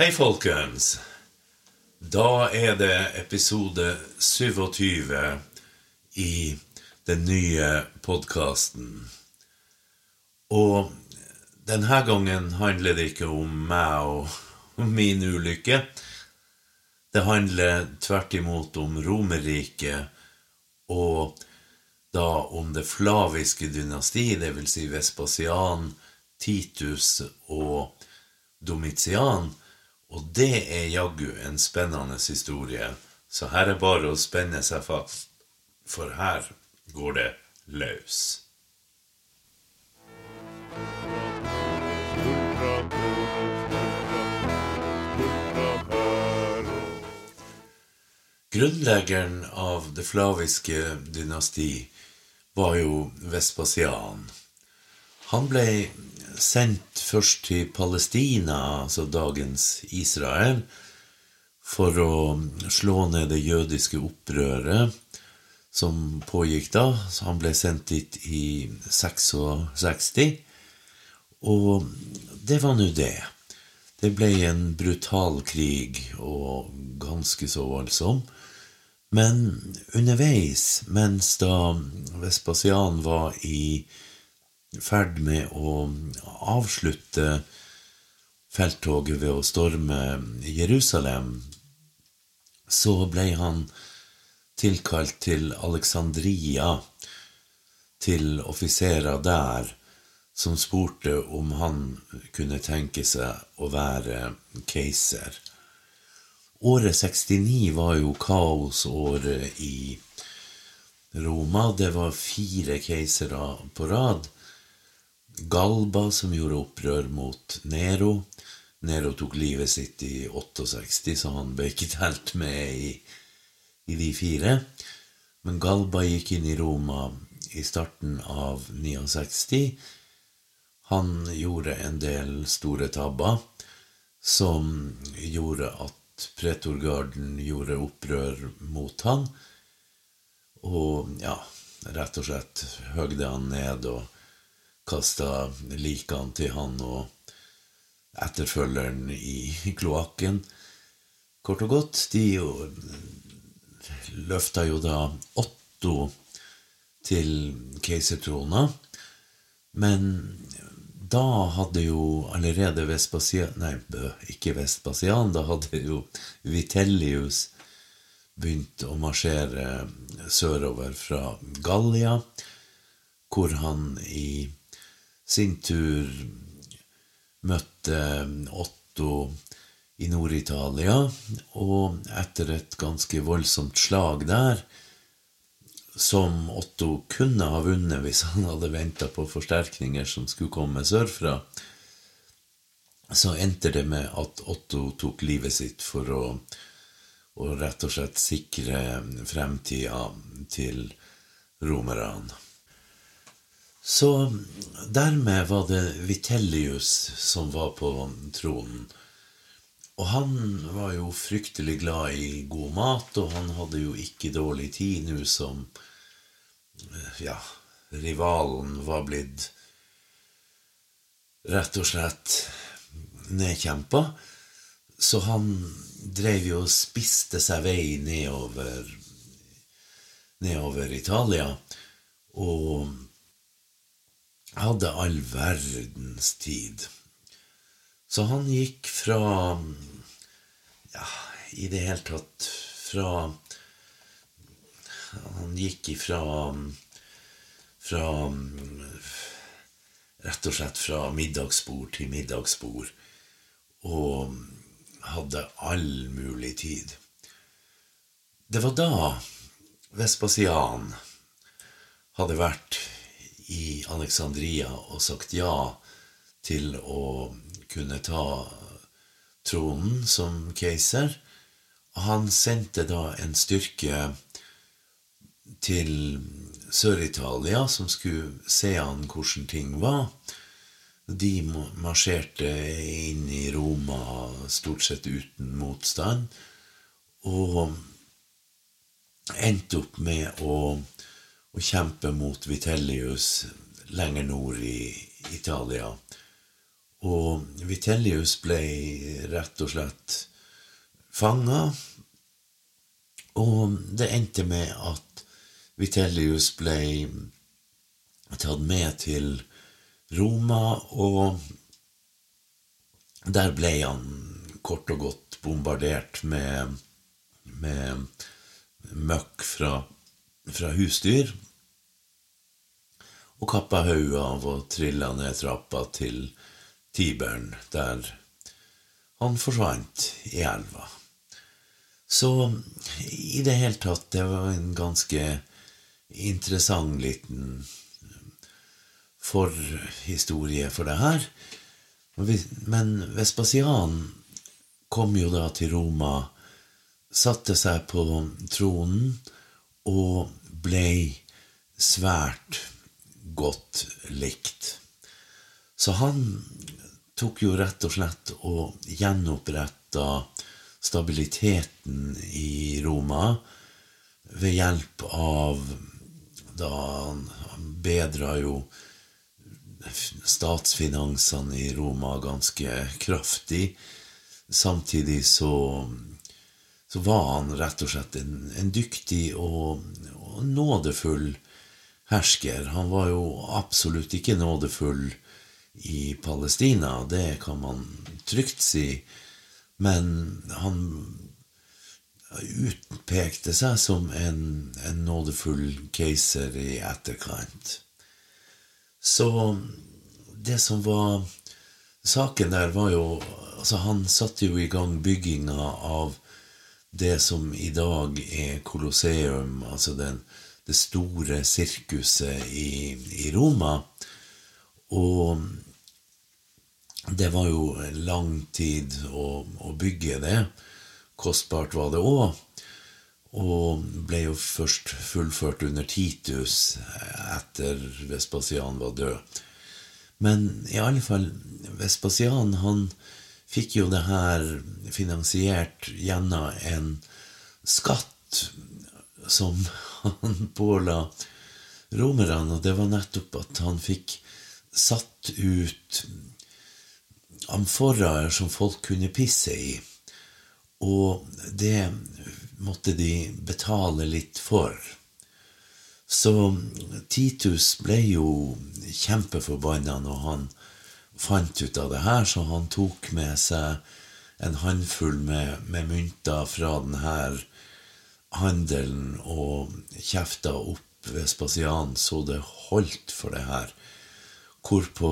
Hei, folkens. Da er det episode 27 i den nye podkasten. Og denne gangen handler det ikke om meg og min ulykke. Det handler tvert imot om Romerriket, og da om det flaviske dynasti, dvs. Si Vespasian, Titus og Domitian. Og det er jaggu en spennende historie, så her er bare å spenne seg fast, for her går det løs. Grunnleggeren av det flaviske dynasti var jo Vespasian. Han ble sendt først til Palestina, altså dagens Israel, for å slå ned det jødiske opprøret som pågikk da. Så han ble sendt dit i 66. Og det var nå det. Det ble en brutal krig, og ganske så voldsom. Men underveis, mens da Vespasian var i ferd med å avslutte felttoget ved å storme Jerusalem, så ble han tilkalt til Alexandria, til offiserer der, som spurte om han kunne tenke seg å være keiser. Året 69 var jo kaosåret i Roma. Det var fire keisere på rad. Galba, som gjorde opprør mot Nero. Nero tok livet sitt i 68, så han ble ikke telt med i, i de fire. Men Galba gikk inn i Roma i starten av 69. Han gjorde en del store tabber som gjorde at pretorgarden gjorde opprør mot han. Og ja, rett og slett høgde han ned og kasta likene til han og etterfølgeren i kloakken. Kort og godt, de jo løfta jo da Otto til keisertrona, men da hadde jo allerede Vespasian Nei, ikke Vespasian. Da hadde jo Vitellius begynt å marsjere sørover fra Gallia, hvor han i sin tur møtte Otto i Nord-Italia, og etter et ganske voldsomt slag der som Otto kunne ha vunnet hvis han hadde venta på forsterkninger som skulle komme sørfra, så endte det med at Otto tok livet sitt for å, å rett og slett sikre fremtida til romerne. Så dermed var det Vitellius som var på tronen. Og han var jo fryktelig glad i god mat, og han hadde jo ikke dårlig tid nå som ja, rivalen var blitt rett og slett nedkjempa. Så han drev jo og spiste seg vei nedover nedover Italia. Og hadde all verdens tid. Så han gikk fra Ja, i det hele tatt fra han gikk ifra fra Rett og slett fra middagsbord til middagsbord. Og hadde all mulig tid. Det var da Vespasian hadde vært i Alexandria og sagt ja til å kunne ta tronen som keiser. Han sendte da en styrke til Sør-Italia, som skulle se an hvordan ting var. De marsjerte inn i Roma stort sett uten motstand, og endte opp med å, å kjempe mot Vitellius lenger nord i Italia. Og Vitellius ble rett og slett fanga. Og det endte med at Vitellius ble tatt med til Roma, og der ble han kort og godt bombardert med, med møkk fra, fra husdyr. Og kappa hodet av og trilla ned trappa til Tiberen, der han forsvant i elva. Så i det hele tatt, det var en ganske interessant liten forhistorie for det her. Men Vespasian kom jo da til Roma, satte seg på tronen og ble svært godt likt. Så han tok jo rett og slett og gjenoppretta stabiliteten i Roma ved hjelp av Da han bedra jo statsfinansene i Roma ganske kraftig. Samtidig så, så var han rett og slett en, en dyktig og, og, nådefull hersker. Han var jo absolutt ikke nådefull i Palestina, det kan man trygt si. Men han utpekte seg som en, en nådefull keiser i etterkant. Så det som var Saken der var jo Altså, han satte jo i gang bygginga av det som i dag er Colosseum, altså den, det store sirkuset i, i Roma. Og det var jo lang tid å, å bygge det. Kostbart var det òg. Og ble jo først fullført under Titus etter Vespasian var død. Men i alle fall, Vespasian han fikk jo det her finansiert gjennom en skatt som han påla romerne, og det var nettopp at han fikk satt ut amforaer som folk kunne pisse i. Og det måtte de betale litt for. Så Titus ble jo kjempeforbanna når han fant ut av det her, så han tok med seg en håndfull med, med mynter fra denne handelen og kjefta opp Vespasian så det holdt for det her. Hvorpå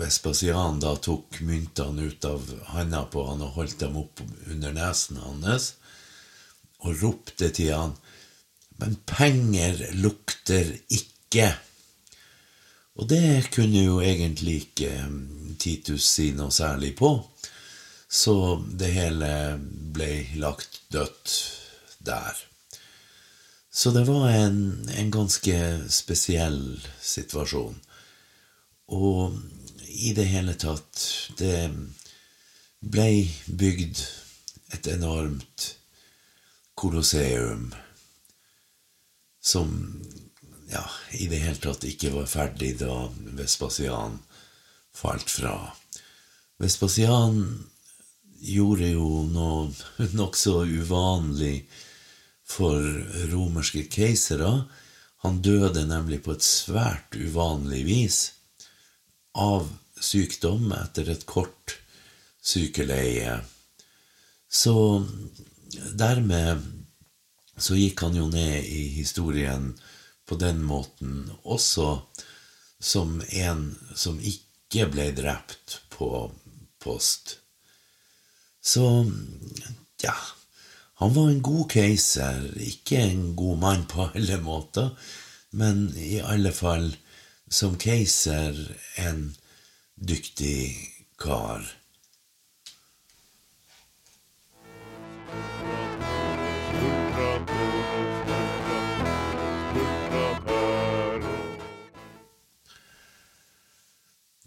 Vespasian da tok myntene ut av handa på han og holdt dem opp under nesen hans og ropte til han, men penger lukter ikke. Og det kunne jo egentlig ikke mm, Titus si noe særlig på, så det hele ble lagt dødt der. Så det var en, en ganske spesiell situasjon. Og i det hele tatt Det ble bygd et enormt kolosseum som ja, i det hele tatt ikke var ferdig da Vespasian falt fra. Vespasian gjorde jo noe nokså uvanlig for romerske keisere. Han døde nemlig på et svært uvanlig vis av sykdom etter et kort sykeleie. Så dermed så gikk han jo ned i historien på den måten også som en som ikke ble drept på post. Så ja Han var en god keiser. Ikke en god mann på alle måter, men i alle fall som keiser en dyktig kar.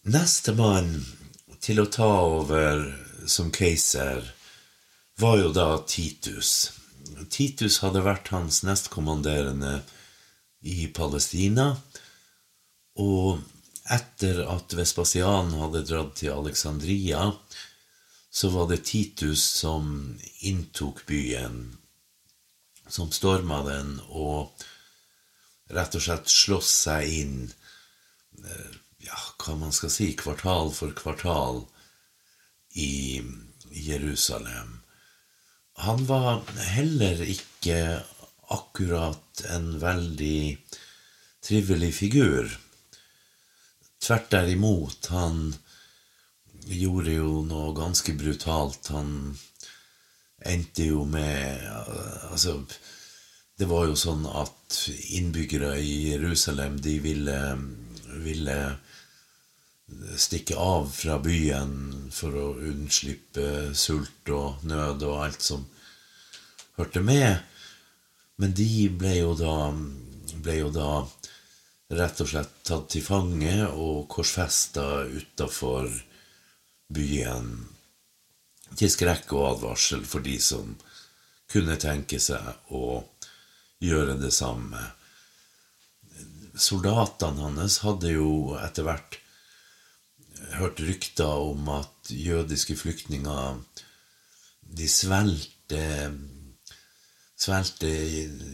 Nestemann til å ta over som keiser var jo da Titus. Titus hadde vært hans nestkommanderende i Palestina. Og etter at Vespasian hadde dratt til Alexandria, så var det Titus som inntok byen, som storma den og rett og slett slåss seg inn, eh, ja, hva man skal si, kvartal for kvartal i Jerusalem. Han var heller ikke akkurat en veldig trivelig figur. Tvert derimot, han gjorde jo noe ganske brutalt. Han endte jo med Altså, det var jo sånn at innbyggere i Jerusalem, de ville, ville stikke av fra byen for å unnslippe sult og nød og alt som hørte med. Men de ble jo da, ble jo da rett og slett tatt til fange og korsfesta utafor byen til skrekk og advarsel for de som kunne tenke seg å gjøre det samme. Soldatene hans hadde jo etter hvert hørt rykter om at jødiske flyktninger de svelgte Svelgte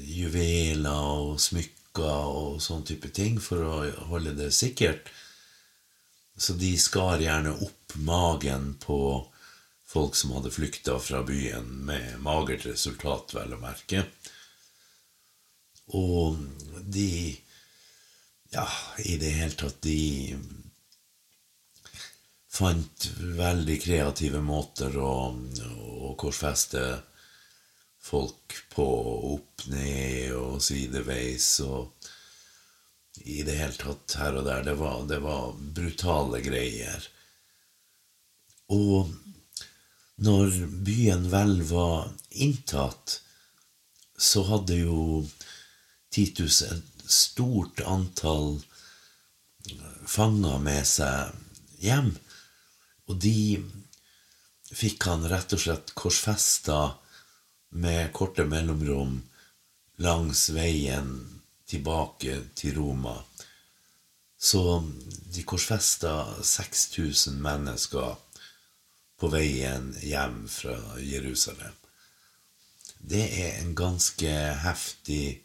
juveler og smykker og sånn type ting for å holde det sikkert. Så de skar gjerne opp magen på folk som hadde flykta fra byen, med magert resultat, vel å merke. Og de Ja, i det hele tatt, de fant veldig kreative måter å, å korsfeste folk på, opp ned og sideveis og i det hele tatt her og der. Det var, det var brutale greier. Og når byen vel var inntatt, så hadde jo Titus et stort antall fanger med seg hjem. Og de fikk han rett og slett korsfesta med korte mellomrom langs veien tilbake til Roma. Så de korsfesta 6000 mennesker på veien hjem fra Jerusalem. Det er en ganske heftig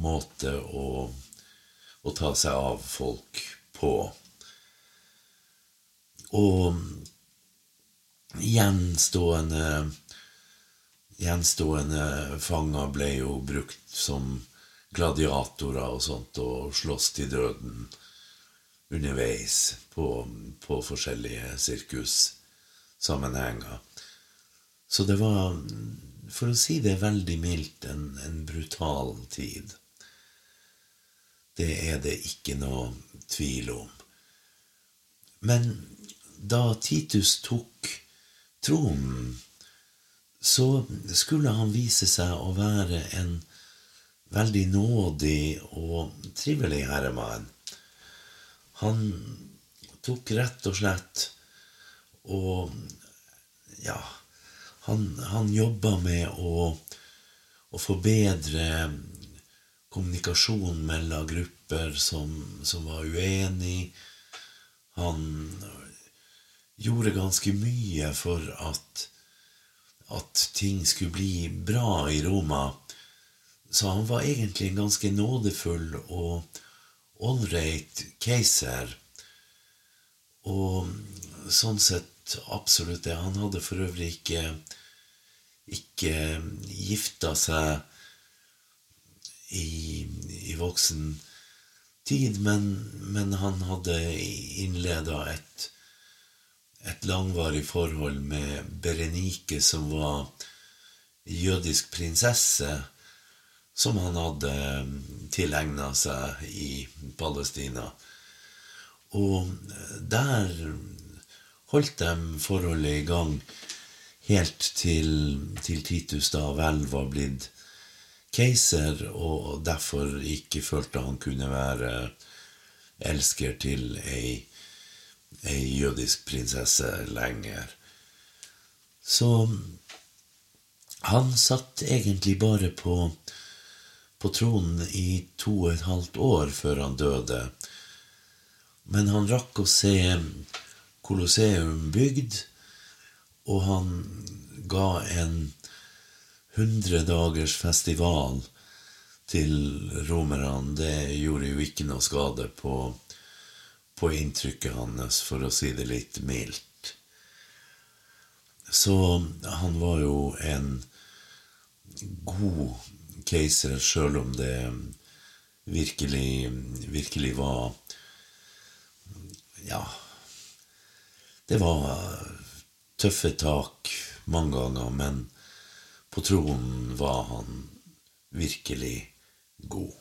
måte å, å ta seg av folk på. Og gjenstående Gjenstående fanger ble jo brukt som gladiatorer og sånt, og slåss til døden underveis på, på forskjellige sirkussammenhenger. Så det var, for å si det veldig mildt, en, en brutal tid. Det er det ikke noe tvil om. Men da Titus tok tronen, så skulle han vise seg å være en veldig nådig og trivelig herremann. Han tok rett og slett og Ja, han, han jobba med å, å forbedre kommunikasjon mellom grupper som, som var uenige. Han gjorde ganske mye for at, at ting skulle bli bra i Roma. Så han var egentlig en ganske nådefull og ålreit keiser. Og sånn sett absolutt det. Han hadde for øvrig ikke, ikke gifta seg i, i voksen tid, men, men han hadde innleda et, et langvarig forhold med Berenike, som var jødisk prinsesse, som han hadde tilegna seg i Palestina. Og der holdt de forholdet i gang helt til, til Titus da vel var blitt keiser, og derfor ikke følte han kunne være elsker til ei, ei jødisk prinsesse lenger. Så han satt egentlig bare på, på tronen i to og et halvt år før han døde. Men han rakk å se Colosseum bygd, og han ga en hundredagers festival til romerne. Det gjorde jo ikke noe skade på, på inntrykket hans, for å si det litt mildt. Så han var jo en god keiser, sjøl om det virkelig, virkelig var Ja. Det var tøffe tak mange ganger, men på tronen var han virkelig god.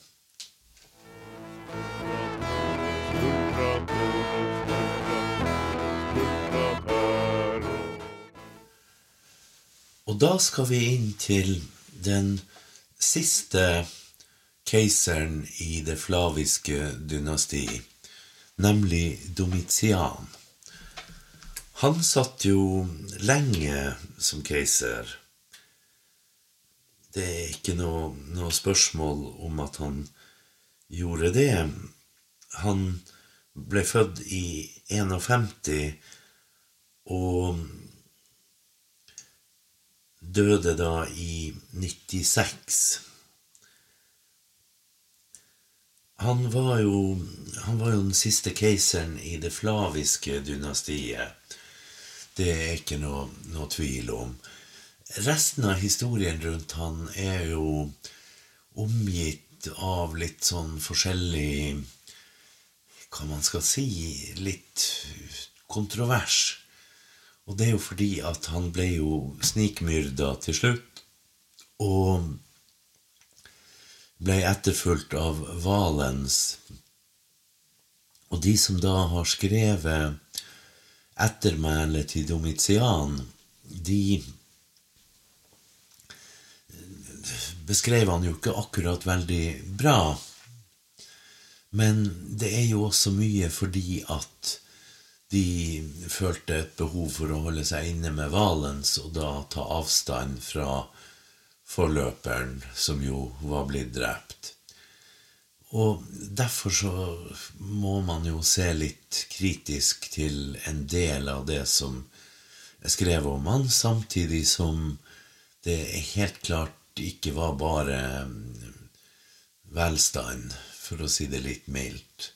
Og da skal vi inn til den siste keiseren i det flaviske dynasti, nemlig Domitian. Han satt jo lenge som keiser. Det er ikke noe, noe spørsmål om at han gjorde det. Han ble født i 51 og døde da i 96. Han var jo, han var jo den siste keiseren i det flaviske dynastiet. Det er ikke noe, noe tvil om. Resten av historien rundt han er jo omgitt av litt sånn forskjellig Hva man skal si Litt kontrovers. Og det er jo fordi at han ble jo snikmyrda til slutt. Og ble etterfulgt av Valens. Og de som da har skrevet ettermælet til Domitian, de beskrev han jo ikke akkurat veldig bra. Men det er jo også mye fordi at de følte et behov for å holde seg inne med Valens, og da ta avstand fra forløperen, som jo var blitt drept. Og derfor så må man jo se litt kritisk til en del av det som er skrevet om han, samtidig som det helt klart ikke var bare mm, velstand, for å si det litt mildt.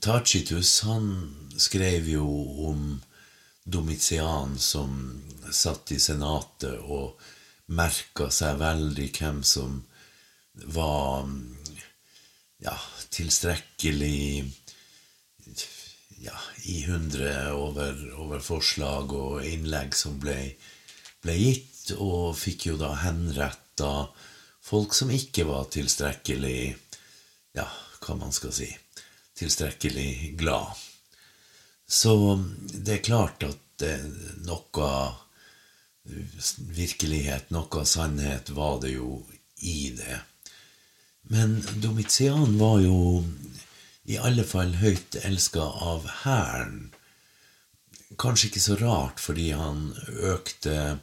Tacitus han skrev jo om Domitian som satt i senatet og merka seg veldig hvem som var ja, tilstrekkelig ja, i hundre over, over, forslag og innlegg som ble, ble, gitt, og fikk jo da henretta folk som ikke var tilstrekkelig Ja, hva man skal si tilstrekkelig glad. Så det er klart at noe virkelighet, noe sannhet, var det jo i det. Men Domitian var jo i alle fall høyt elska av hæren. Kanskje ikke så rart, fordi han økte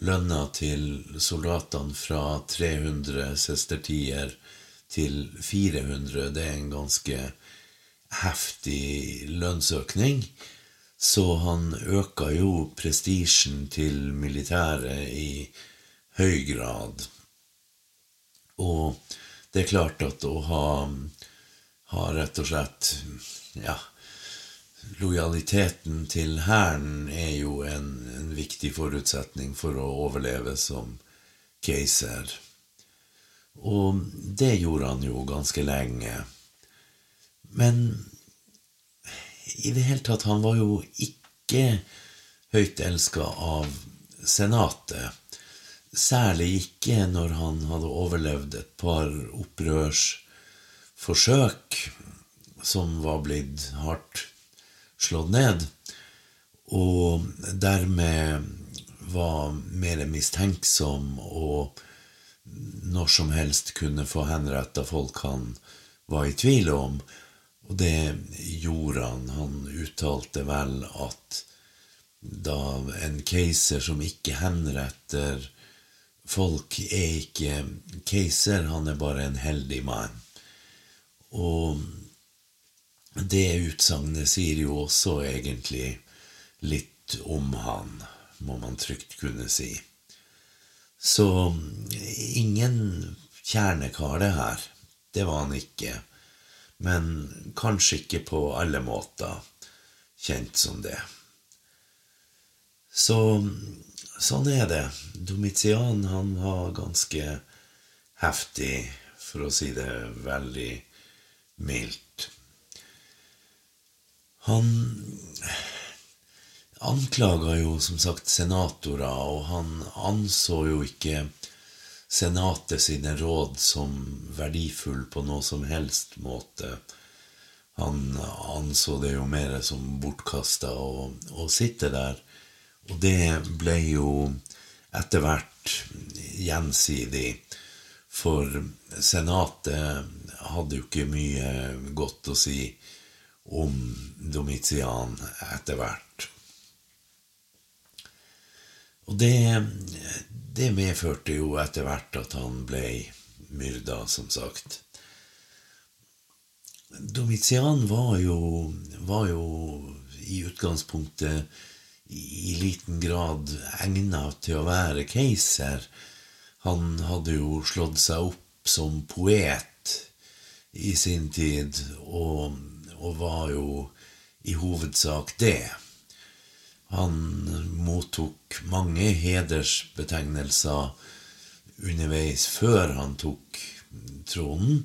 lønna til soldatene fra 300 sestertier til 400. Det er en ganske heftig lønnsøkning. Så han øka jo prestisjen til militæret i høy grad. Og det er klart at å ha, ha rett og slett ja, Lojaliteten til hæren er jo en, en, viktig forutsetning for å overleve som keiser. Og det gjorde han jo ganske lenge. Men i det hele tatt, han var jo ikke høyt elska av Senatet. Særlig ikke når han hadde overlevd et par opprørsforsøk som var blitt hardt slått ned, og dermed var mer mistenksom og når som helst kunne få henretta folk han var i tvil om. Og det gjorde han. Han uttalte vel at da en keiser som ikke henretter folk, er ikke keiser, han er bare en heldig mann. Og det utsagnet sier jo også egentlig litt om han, må man trygt kunne si. Så ingen kjernekar, det her. Det var han ikke. Men kanskje ikke på alle måter kjent som det. Så sånn er det. Domitian, han var ganske heftig, for å si det veldig mildt. Han anklaga jo som sagt senatorer, og han anså jo ikke Senatet sine råd som verdifull på noe som helst måte. Han anså det jo mer som bortkasta å, sitte der. Og det ble jo etter hvert gjensidig. For Senatet hadde jo ikke mye godt å si om Domitian etter hvert. Og det, det medførte jo etter hvert at han ble myrda, som sagt. Domitian var jo, var jo i utgangspunktet i liten grad egna til å være keiser. Han hadde jo slått seg opp som poet i sin tid, og, og var jo i hovedsak det. Han mottok mange hedersbetegnelser underveis før han tok tronen,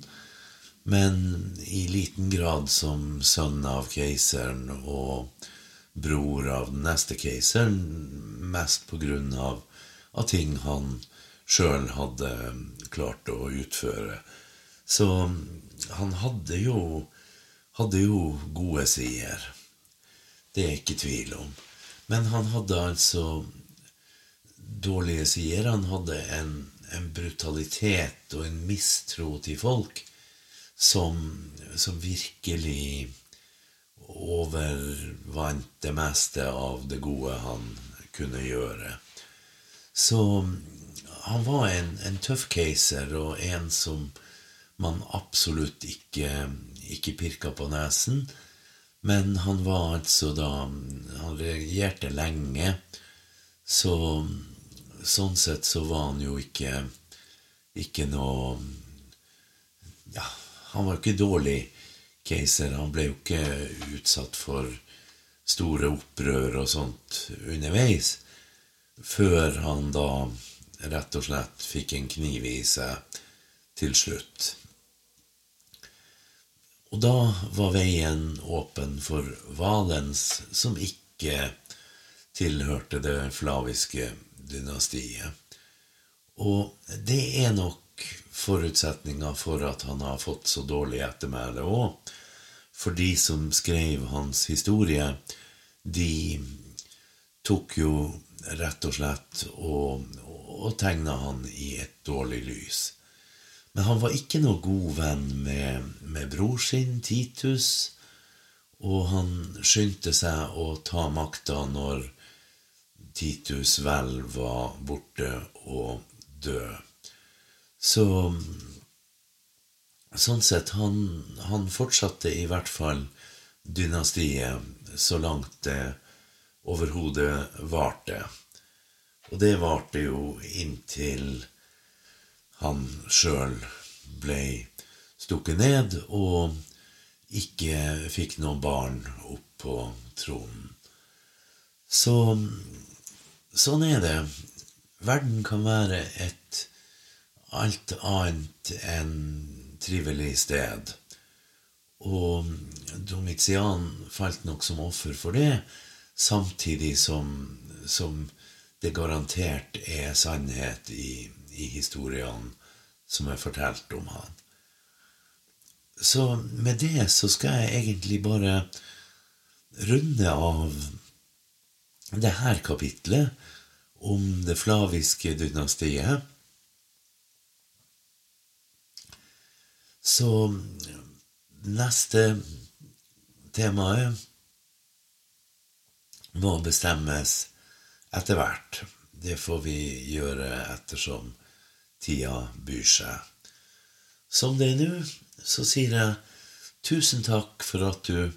men i liten grad som sønn av keiseren og bror av den neste keiseren, mest på grunn av, ting han sjøl hadde klart å utføre. Så han hadde jo, hadde jo gode sider. Det er ikke tvil om. Men han hadde altså dårlige sider. Han hadde en, en brutalitet og en mistro til folk som, som virkelig overvant det meste av det gode han kunne gjøre. Så han var en, en tøff keiser og en som man absolutt ikke, ikke pirka på nesen. Men han var altså da Han regjerte lenge. Så sånn sett så var han jo ikke ikke noe Ja, han var jo ikke dårlig keiser. Han ble jo ikke utsatt for store opprør og sånt underveis. Før han da rett og slett fikk en kniv i seg til slutt. Og da var veien åpen for Valens, som ikke tilhørte det flaviske dynastiet. Og det er nok forutsetninga for at han har fått så dårlig ettermæle òg. For de som skrev hans historie, de tok jo rett og slett og, og tegna han i et dårlig lys. Men han var ikke noe god venn med, med bror sin, Titus, og han skyndte seg å ta makta når Titus vel var borte og død. Så Sånn sett, han, han fortsatte i hvert fall dynastiet så langt det overhodet varte. Og det varte jo inntil han sjøl ble stukket ned og ikke fikk noen barn opp på tronen. Så sånn er det. Verden kan være et alt annet enn trivelig sted. Og Domitian falt nok som offer for det, samtidig som, som det garantert er sannhet i i historiene som er fortalt om han. Så med det så skal jeg egentlig bare runde av det her kapitlet om det flaviske dynastiet. Så neste temaet må bestemmes etter hvert. Det får vi gjøre ettersom tida byr seg. Som det er nå, så sier jeg tusen takk for at du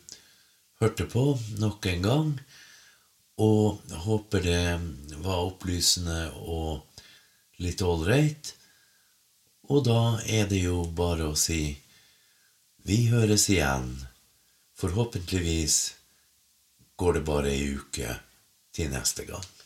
hørte på nok en gang. Og håper det var opplysende og litt ålreit. Og da er det jo bare å si vi høres igjen. Forhåpentligvis går det bare ei uke til neste gang.